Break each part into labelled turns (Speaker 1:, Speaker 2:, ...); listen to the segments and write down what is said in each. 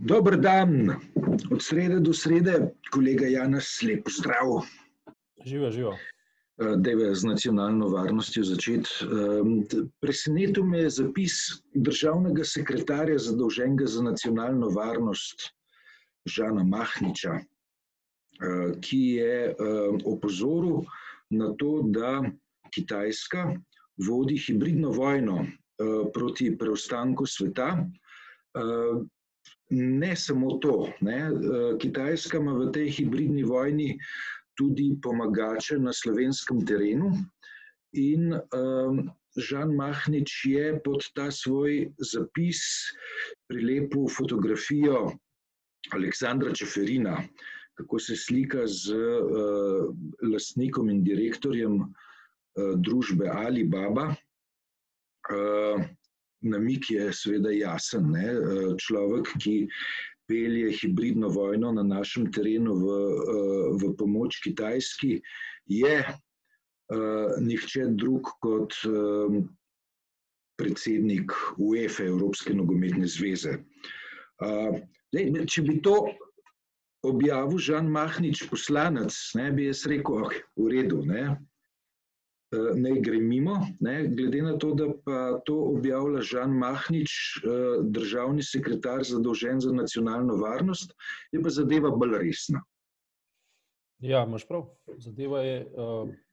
Speaker 1: Dober dan, od srede do srede, kolega Janes, lep zdrav.
Speaker 2: Živa, živa.
Speaker 1: Deve z nacionalno varnostjo začeti. Presenetil me je zapis državnega sekretarja zadolženega za nacionalno varnost Žana Mahniča, ki je opozoril na to, da Kitajska vodi hibridno vojno proti preostanku sveta. Ne samo to, ne. Kitajska ima v tej hibridni vojni tudi pomagače na slovenskem terenu in Žan Mahnič je pod ta svoj zapis prilepil fotografijo Aleksandra Čeferina, kako se slika z lastnikom in direktorjem družbe Alibaba. Namig je seveda jasen, ne, človek, ki pelje hibridno vojno na našem terenu v v pomoč Kitajski, je nihče drug kot predsednik Uefe, Evropske nogometne zveze. Zdaj, če bi to objavil Žan Mahnič, poslanec, ne, bi jaz rekel, v redu, ne. Naj gre mimo, ne, glede na to, da pa to objavlja Žan Mahnič, državni sekretar, zadolžen za nacionalno varnost, je pa zadeva bolj resna.
Speaker 2: Ja, imaš prav. Zadeva je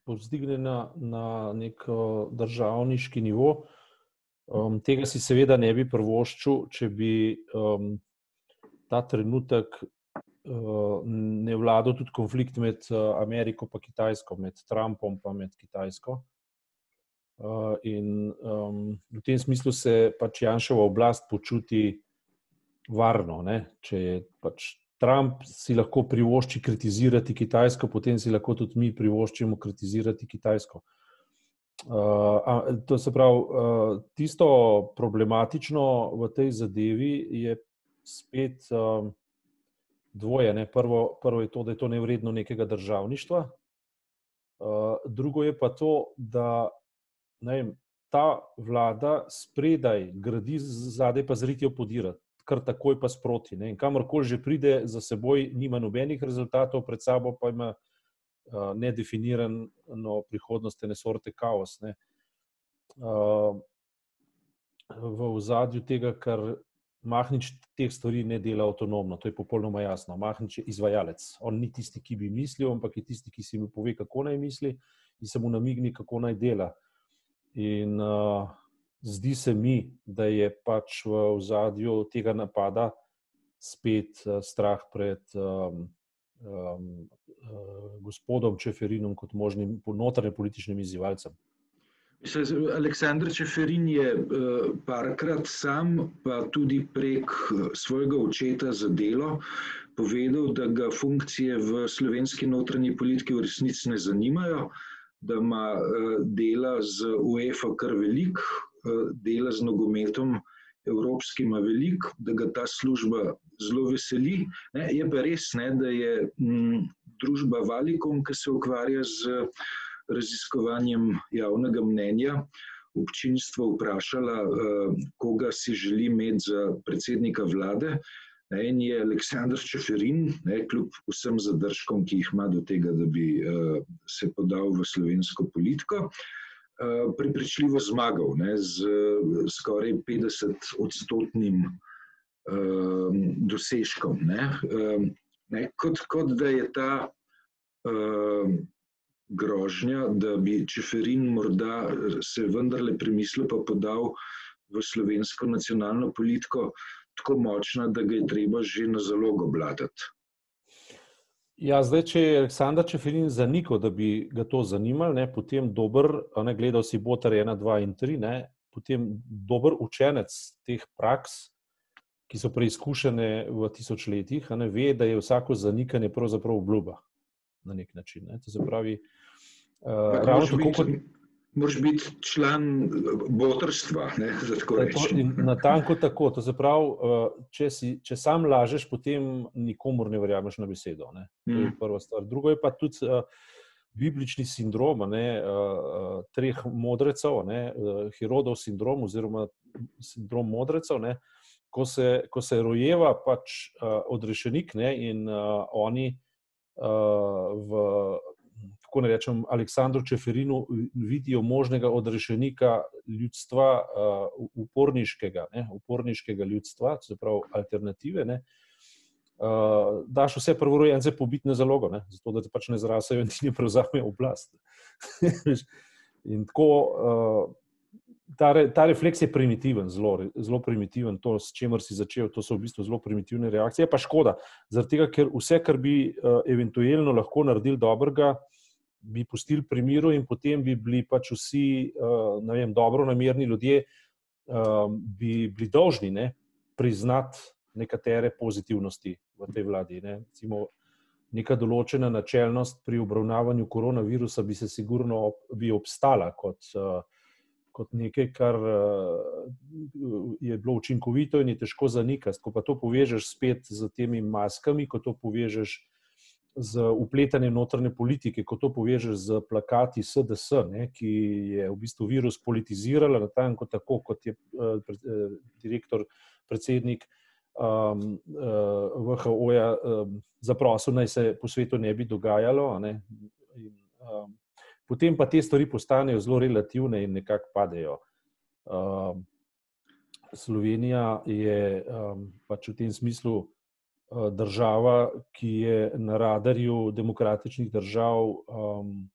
Speaker 2: povzdignjena na neki državniški nivo. Tega si seveda ne bi privoščil, če bi ta trenutek ne vladal tudi konflikt med Ameriko pa Kitajsko, med Trumpom pa med Kitajsko. In v tem smislu se pač Janševa oblast počuti varno, ne. Če je pač Trump si lahko privošči kritizirati Kitajsko, potem si lahko tudi mi privoščimo kritizirati Kitajsko. To se pravi, tisto problematično v tej zadevi je spet dvoje, ne. Prvo, prvo je to, da je to nevredno nekega državništva, drugo je pa to, da, vem, ta vlada spredaj gradi, zadaj pa z ritijo podira. Kar takoj pa sproti, ne, in kamorkoli že pride, za seboj nima nobenih rezultatov, pred sabo pa ima nedefinirano prihodnost, ene sorte kaos, ne. V ozadju tega, kar Mahnič teh stvari ne dela avtonomno, to je popolnoma jasno. Mahnič je izvajalec. On ni tisti, ki bi mislil, ampak je tisti, ki si mu pove, kako naj misli, in se mu namigne, kako naj dela. In zdi se mi, da je pač v ozadju tega napada spet strah pred gospodom Čeferinom kot možnim notranjepolitičnim izzivalcem.
Speaker 1: Aleksander Čeferin je parkrat sam, pa tudi prek svojega očeta za delo, povedal, da ga funkcije v slovenski notranji politiki v resnici ne zanimajo, da ima dela z Uefo kar veliko, dela z nogometom evropskim ima veliko, da ga ta služba zelo veseli, je pa res, da je družba Valicum, ke se ukvarja z raziskovanjem javnega mnenja, občinstvo vprašala, koga si želi imeti za predsednika vlade, ne, in je Aleksander Čeferin, ne, kljub vsem zadržkom, ki jih ima do tega, da bi se podal v slovensko politiko, prepričljivo zmagal, ne, s skoraj petdesetodstotnim dosežkom, ne. Ne, kot, kot da je ta grožnja, da bi Čeferin morda se vendarle premislil pa podal v slovensko nacionalno politiko, tako močna, da ga je treba že na zalogo blatati.
Speaker 2: Ja, zdaj, če je Aleksander Čeferin zanikal, da bi ga to zanimalo, ne, potem dober, ne, gledal si Boter ena, dva in tri, ne, potem dober učenec teh praks, ki so preizkušene v tisočletjih, ne, ve, da je vsako zanikanje pravzaprav obljuba. Na neki način, ne, to se pravi, ravno tako kot...
Speaker 1: Moraš biti član botrstva, ne, da tako rečem.
Speaker 2: Natanko tako, to se pravi, če si, če samo lažeš, potem nikomur ne verjameš na besedo, ne. To je prva stvar, drugo je pa tudi biblični sindrom, ne, treh modrecev, ne, Hirodov sindrom oziroma sindrom modrecev, ne, ko se, ko se rojeva pač uh, odrešenik ne, in uh, oni uh, v, kako ne rečem, Aleksandru Čeferinu vidijo možnega odrešenika ljudstva, uh, uporniškega, ne, uporniškega ljudstva, se pravi alternative. Ne, Uh, daš vse prvorojence pobiti na zalogo, ne? zato da te pač ne zrasajo in ti ne prevzamejo oblast. in tako, uh, ta, re, ta refleks je primitiven, zelo, zelo primitiven. To, s čimer si začel, to so v bistvu zelo primitivne reakcije. Je pa škoda, tega, ker vse, kar bi uh, eventualno lahko naredili dobrega, bi pustili pri miru, in potem bi bili pač vsi, uh, vem, dobro namerni ljudje, uh, bi bili dolžni ne, priznati nekatere pozitivnosti v tej vladi. Ne. Recimo, neka določena načelnost pri obravnavanju koronavirusa bi se sigurno ob, bi obstala kot. Uh, kot nekaj, kar uh, je bilo učinkovito in je težko zanikati. Ko pa to povežeš spet z temi maskami, ko to povežeš z upletanjem notranje politike, ko to povežeš z plakati SDS, ne, ki je v bistvu virus politizirala na tanko, tako kot je uh, pre, uh, direktor, predsednik. Um, uh, VHO-ja um, zaprosil, naj se po svetu ne bi dogajalo. Ne, in, um, potem pa te stvari postanejo zelo relativne in nekako padejo. Um, Slovenija je um, pač v tem smislu država, ki je na radarju demokratičnih držav. Um,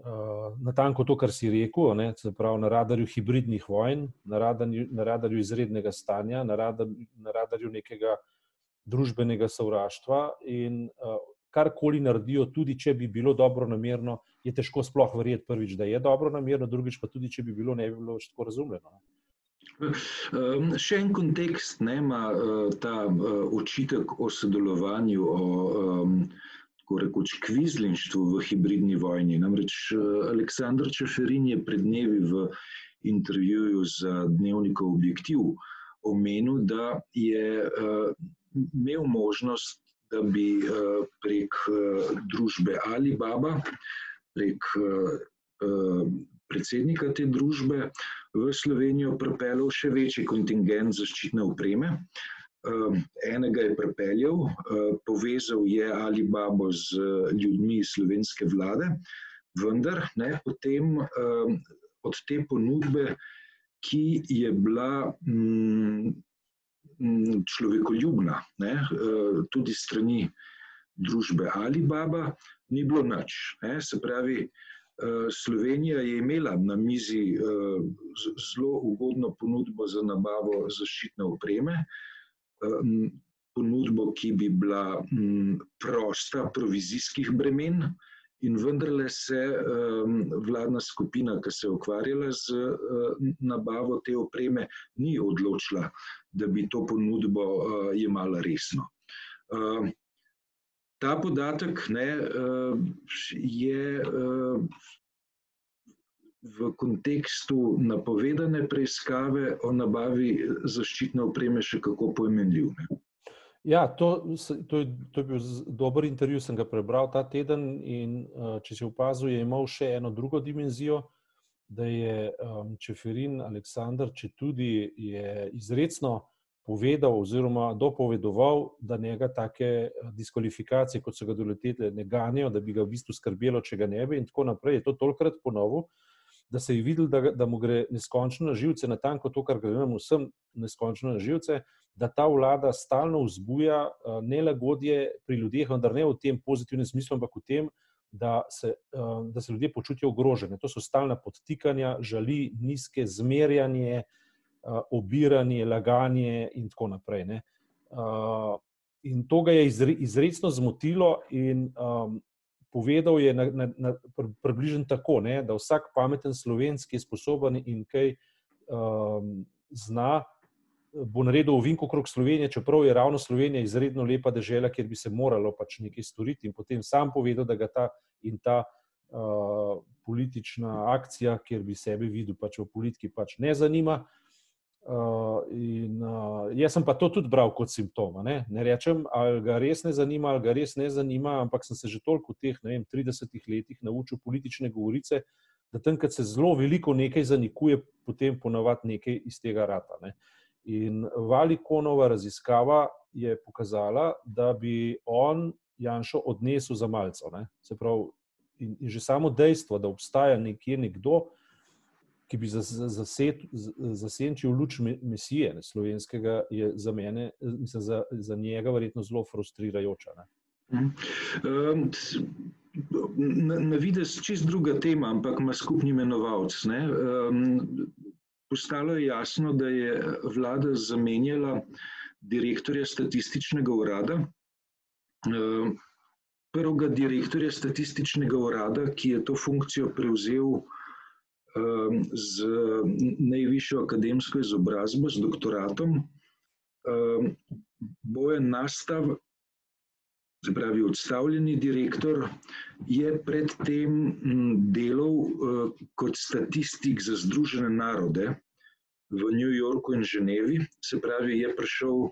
Speaker 2: Uh, na tanko to, kar si rekel, ne, pravi, na radarju hibridnih vojn, na radarju, na radarju izrednega stanja, na radarju, na radarju nekega družbenega sovraštva. In uh, karkoli naredijo, tudi če bi bilo dobro namerno, je težko sploh verjeti, prvič, da je dobro namerno, drugič pa tudi, če bi bilo ne bi bilo več tako razumljeno.
Speaker 1: Um, še en kontekst ne, ima uh, ta uh, očitek o sodelovanju, o um, rekoč kvizlinštvu v hibridni vojni. Namreč uh, Aleksandr Čeferin je pred dnevi v intervjuju za dnevnikov objektiv omenil, da je uh, imel možnost da bi eh, prek eh, družbe Alibaba, prek eh, predsednika te družbe v Slovenijo pripeljal še večji kontingent zaščitne opreme. Enega je pripeljal, povezal je Alibabo z ljudmi slovenske vlade, vendar ne, potem od te ponudbe, ki je bila mm, človekoljubna, ne, eh, tudi strani družbe Alibaba, ni bilo nič. Ne. Se pravi, eh, Slovenija je imela na mizi eh, zelo ugodno ponudbo za nabavo zaščitne opreme, ponudbo, ki bi bila prosta provizijskih bremen. In vendarle se vladna skupina, ki se je ukvarjala z nabavo te opreme, ni odločila, da bi to ponudbo jemala resno. Ta podatek ne, uh, je uh, v kontekstu napovedane preiskave o nabavi zaščitne opreme še kako pojmenljiv. Ne.
Speaker 2: Ja, to, to, je, to je bil dober intervju, sem ga prebral ta teden. In, uh, če si opazil, je imel še eno drugo dimenzijo, da je Čeferin Aleksandr, če tudi je izredno povedal oziroma dopovedoval, da njega take eh, diskvalifikacije, kot so ga doletele, ne ganijo, da bi ga v bistvu skrbelo, če ga ne bi in tako naprej. Je to tolkrat ponovil, da se je videl, da, da mu gre neskončno na živce, na tanko to, kar gre nam vsem neskončno na živce da ta vlada stalno vzbuja uh, nelagodje pri ljudeh, vendar ne v tem pozitivnem smislu, ampak v tem, da se, uh, da se ljudje počutijo ogrožene. To so stalna podtikanja, žali, nizke, zmerjanje, obiranje, laganje in tako naprej. Uh, in to ga je izre, izredno zmotilo in um, povedal je na, na, na, približno tako, ne, da vsak pameten slovenski je sposoben in kaj um, zna bo naredil ovink okrog Slovenije, čeprav je ravno Slovenija izredno lepa država, kjer bi se moralo pač nekaj storiti. In potem sam povedal, da ga ta in ta uh, politična akcija, kjer bi sebe videl pač v politiki, pač ne zanima. Uh, in, uh, jaz sem pa to tudi bral kot simptom. Ne? ne rečem, ali ga res ne zanima, ali ga res ne zanima, ampak sem se že toliko v teh vem, 30 letih naučil politične govorice, da tam, kad se zelo veliko nekaj zanikuje, potem ponavadi nekaj iz tega rata. Ne? In Valikonova raziskava je pokazala, da bi on Janšo odnesel za malce. Se pravi, in, in že samo dejstvo, da obstaja nekje nekdo, ki bi zasenčil luč mesije ne, slovenskega, je za mene, mislim, za, za njega verjetno zelo frustrirajoče.
Speaker 1: Um, na, na vides čist druga tema, ampak ima skupni imenovalec. Um, postalo je jasno, da je vlada zamenjala direktorja statističnega urada. Um, prvega direktorja statističnega urada, ki je to funkcijo prevzel z najvišjo akademsko izobrazbo, z doktoratom, Bojan Nastav, se pravi odstavljeni direktor, je predtem delal kot statistik za Združene narode v New Yorku in Ženevi, se pravi, je prišel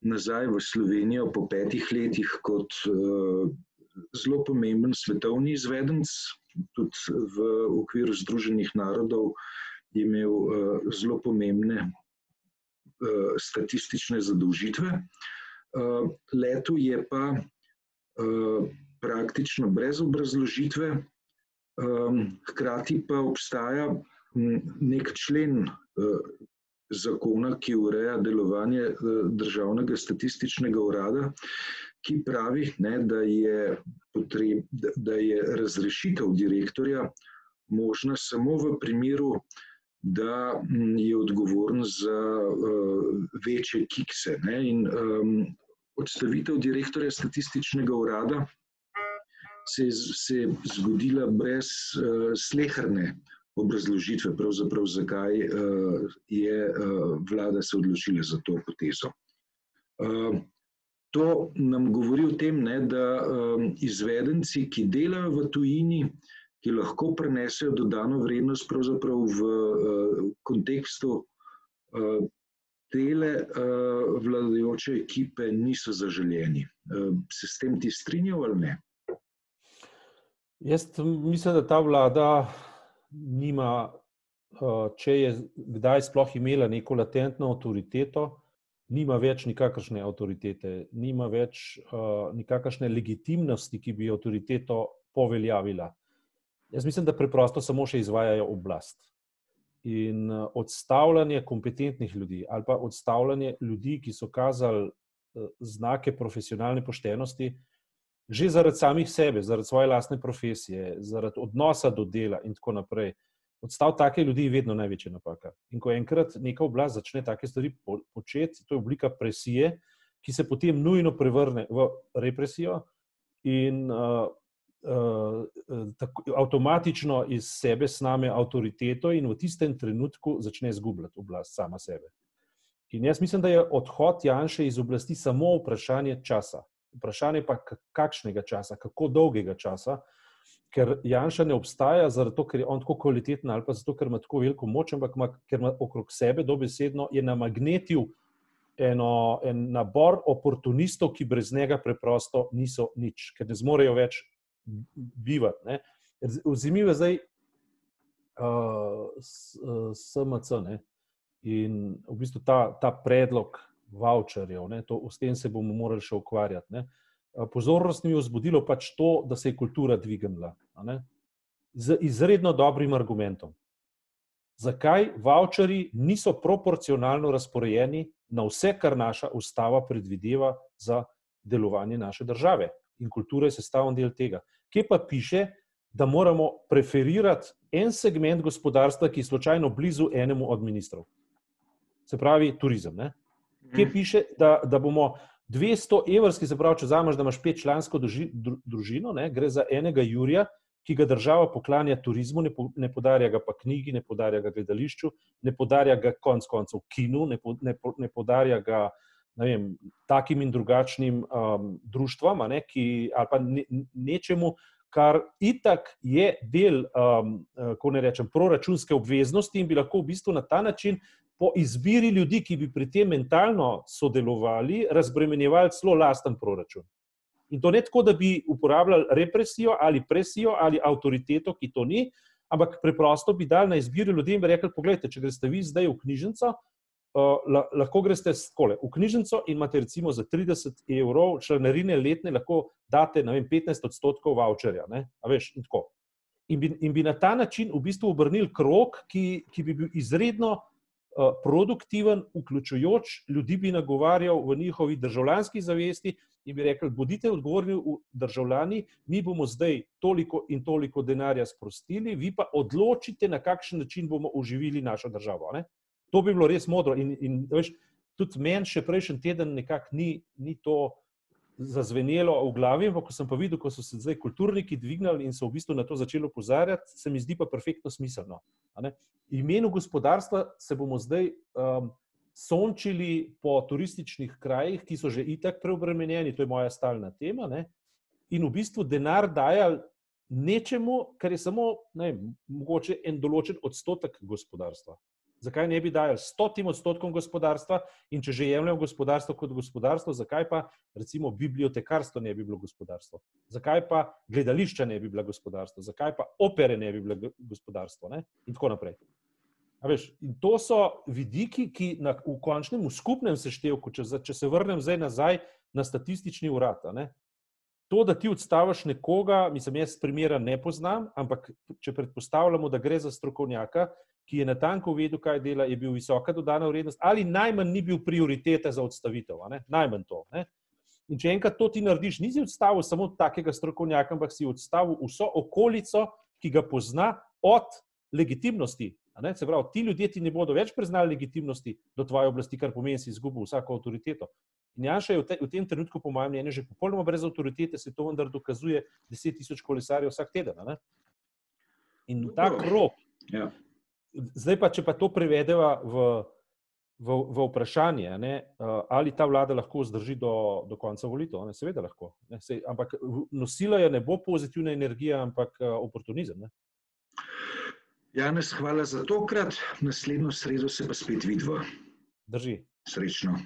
Speaker 1: nazaj v Slovenijo po petih letih kot uh, zelo pomemben svetovni izvedenc, tudi v okviru Združenih narodov imel uh, zelo pomembne uh, statistične zadolžitve. Uh, leto je pa praktično brez obrazložitve, hkrati pa obstaja nek člen zakona, ki ureja delovanje državnega statističnega urada, ki pravi, ne, da, je potreb, da, da je razrešitev direktorja možna samo v primeru, da je odgovoren za uh, večje kikse. Ne, in um, odstavitev direktorja statističnega urada se je, se je zgodila brez uh, slehrne obrazložitve, pravzaprav zakaj uh, je uh, vlada se odločila za to potezo. Uh, To nam govori o tem, ne, da um, izvedenci, ki delajo v tujini, ki lahko prenesejo dodano vrednost, v uh, kontekstu uh, tele uh, vladajoče ekipe, niso zaželjeni. Uh, se s tem ti strinjal ali ne?
Speaker 2: Jaz mislim, da ta vlada nima, uh, če je kdaj sploh imela neko latentno avtoriteto nima več nikakršne avtoritete, nima več uh, nikakršne legitimnosti, ki bi avtoriteto poveljavila. Jaz mislim, da preprosto samo še izvajajo oblast. In uh, odstavljanje kompetentnih ljudi ali pa odstavljanje ljudi, ki so kazali uh, znake profesionalne poštenosti, že zaradi samih sebe, zaradi svoje lastne profesije, zaradi odnosa do dela in tako naprej. Odstav take ljudi je vedno največja napaka. In ko enkrat neka oblast začne take stvari početi, to je oblika presije, ki se potem nujno prevrne v represijo in uh, uh, tako, avtomatično iz sebe sname avtoriteto in v tistem trenutku začne zgubljati oblast sama sebe. In jaz mislim, da je odhod Janša iz oblasti samo vprašanje časa. Vprašanje pa kakšnega časa, kako dolgega časa ker Janša ne obstaja, zato ker je on tako kvaliteten ali pa zato, ker ima tako veliko moč, ampak ima, ker ima okrog sebe dobesedno je namagnetil eno, en nabor oportunistov, ki brez njega preprosto niso nič, ker ne zmorejo več bivati. Vzemijo zdaj uh, SMC ne? in v bistvu ta, ta predlog voucherjev, s tem se bomo morali še ukvarjati. Ne? Pozornost mi je vzbudilo pač to, da se je kultura dvignila. Z izredno dobrim argumentom. Zakaj voucheri niso proporcionalno razporejeni na vse, kar naša ustava predvideva za delovanje naše države? In kultura je sestavljen del tega. Kje pa piše, da moramo preferirati en segment gospodarstva, ki je slučajno blizu enemu od ministrov? Se pravi, turizem. Ne? Kje mhm. piše, da, da bomo 200 evrski, se pravi, če zamaš, da imaš petčlansko družino, ne, gre za enega Jurija, ki ga država poklanja turizmu, ne, po, ne podarja ga pa knjigi, ne podarja ga gledališču, ne podarja ga konc koncev kinu, ne, po, ne, ne podarja ga ne vem, takim in drugačnim um, ki, ali pa ne, nečemu, kar itak je del, um, uh, ko ne rečem, proračunske obveznosti in bi lahko v bistvu na ta način po izbiri ljudi, ki bi pri tem mentalno sodelovali, razbremenjevali celo lasten proračun. In to ne tako, da bi uporabljali represijo ali presijo ali avtoriteto, ki to ni, ampak preprosto bi dali na izbiro ljudem in rekli: Poglejte, če greste vi zdaj v knjižnico, Uh, lahko greste skole, v knjižnico in imate recimo za 30 evrov članarine letne, lahko date vem, 15 odstotkov voucherja. Veš, in, in, bi, in bi na ta način v bistvu obrnili krok, ki, ki bi bil izredno produktiven, vključujoč ljudi, bi nagovarjal v njihovi državljanski zavesti in bi rekel: bodite odgovorni državljani, mi bomo zdaj toliko in toliko denarja sprostili, vi pa odločite, na kakšen način bomo oživili našo državo. Ne? To bi bilo res modro. In, in veš, tudi meni še prejšnji teden nekako ni, ni to zazvenelo v glavi, ampak ko sem pa videl, ko so se zdaj kulturniki dvignili in so v bistvu na to začeli opozarjati, se mi zdi pa perfektno smiselno. Imenu gospodarstva se bomo zdaj um, sončili po turističnih krajih, ki so že itak preobremenjeni, to je moja stalna tema, ne? in v bistvu denar dajali nečemu, kar je samo ne, mogoče en določen odstotek gospodarstva. Zakaj ne bi dajali stotim odstotkom gospodarstva in če že jemljemo gospodarstvo kot gospodarstvo, zakaj pa recimo bibliotekarstvo ne bi bilo gospodarstvo? Zakaj pa gledališča ne bi bila gospodarstvo? Zakaj pa opere ne bi bila gospodarstvo? Ne? In tako naprej. Veš, in to so vidiki, ki na, v končnem, v skupnem seštevku, če, če se vrnem zdaj nazaj na statistični urad, to, da ti odstaviš nekoga, mislim, jaz primera ne poznam, ampak če predpostavljamo, da gre za strokovnjaka, ki je na tanko vedel, kaj dela, je bil visoka dodana vrednost, ali najmanj ni bil prioriteta za odstavitev. Najmanj to. Ne? In če enkrat to ti narediš, nisi odstavil samo takega strokovnjaka, ampak si odstavil vso okolico, ki ga pozna od legitimnosti. Se pravi, ti ljudje ti ne bodo več priznali legitimnosti do tvoje oblasti, kar pomeni, da si izgubil vsako avtoriteto. In Janša je v, te, v tem trenutku, po mojem mnenju, že popolnoma brez avtoritete, se to vendar dokazuje 10 tisoč kolesarjev vsak teden. In ta krok, ja. Zdaj pa, če pa to prevedemo v, v, v vprašanje, ne, ali ta vlada lahko zdrži do, do konca volitev, ne, seveda lahko. Ne, sej, ampak nosila je ne bo pozitivna energija, ampak oportunizem. Ne.
Speaker 1: Janes, hvala za tokrat. Naslednjo sredo se pa spet vidimo.
Speaker 2: Drži.
Speaker 1: Srečno.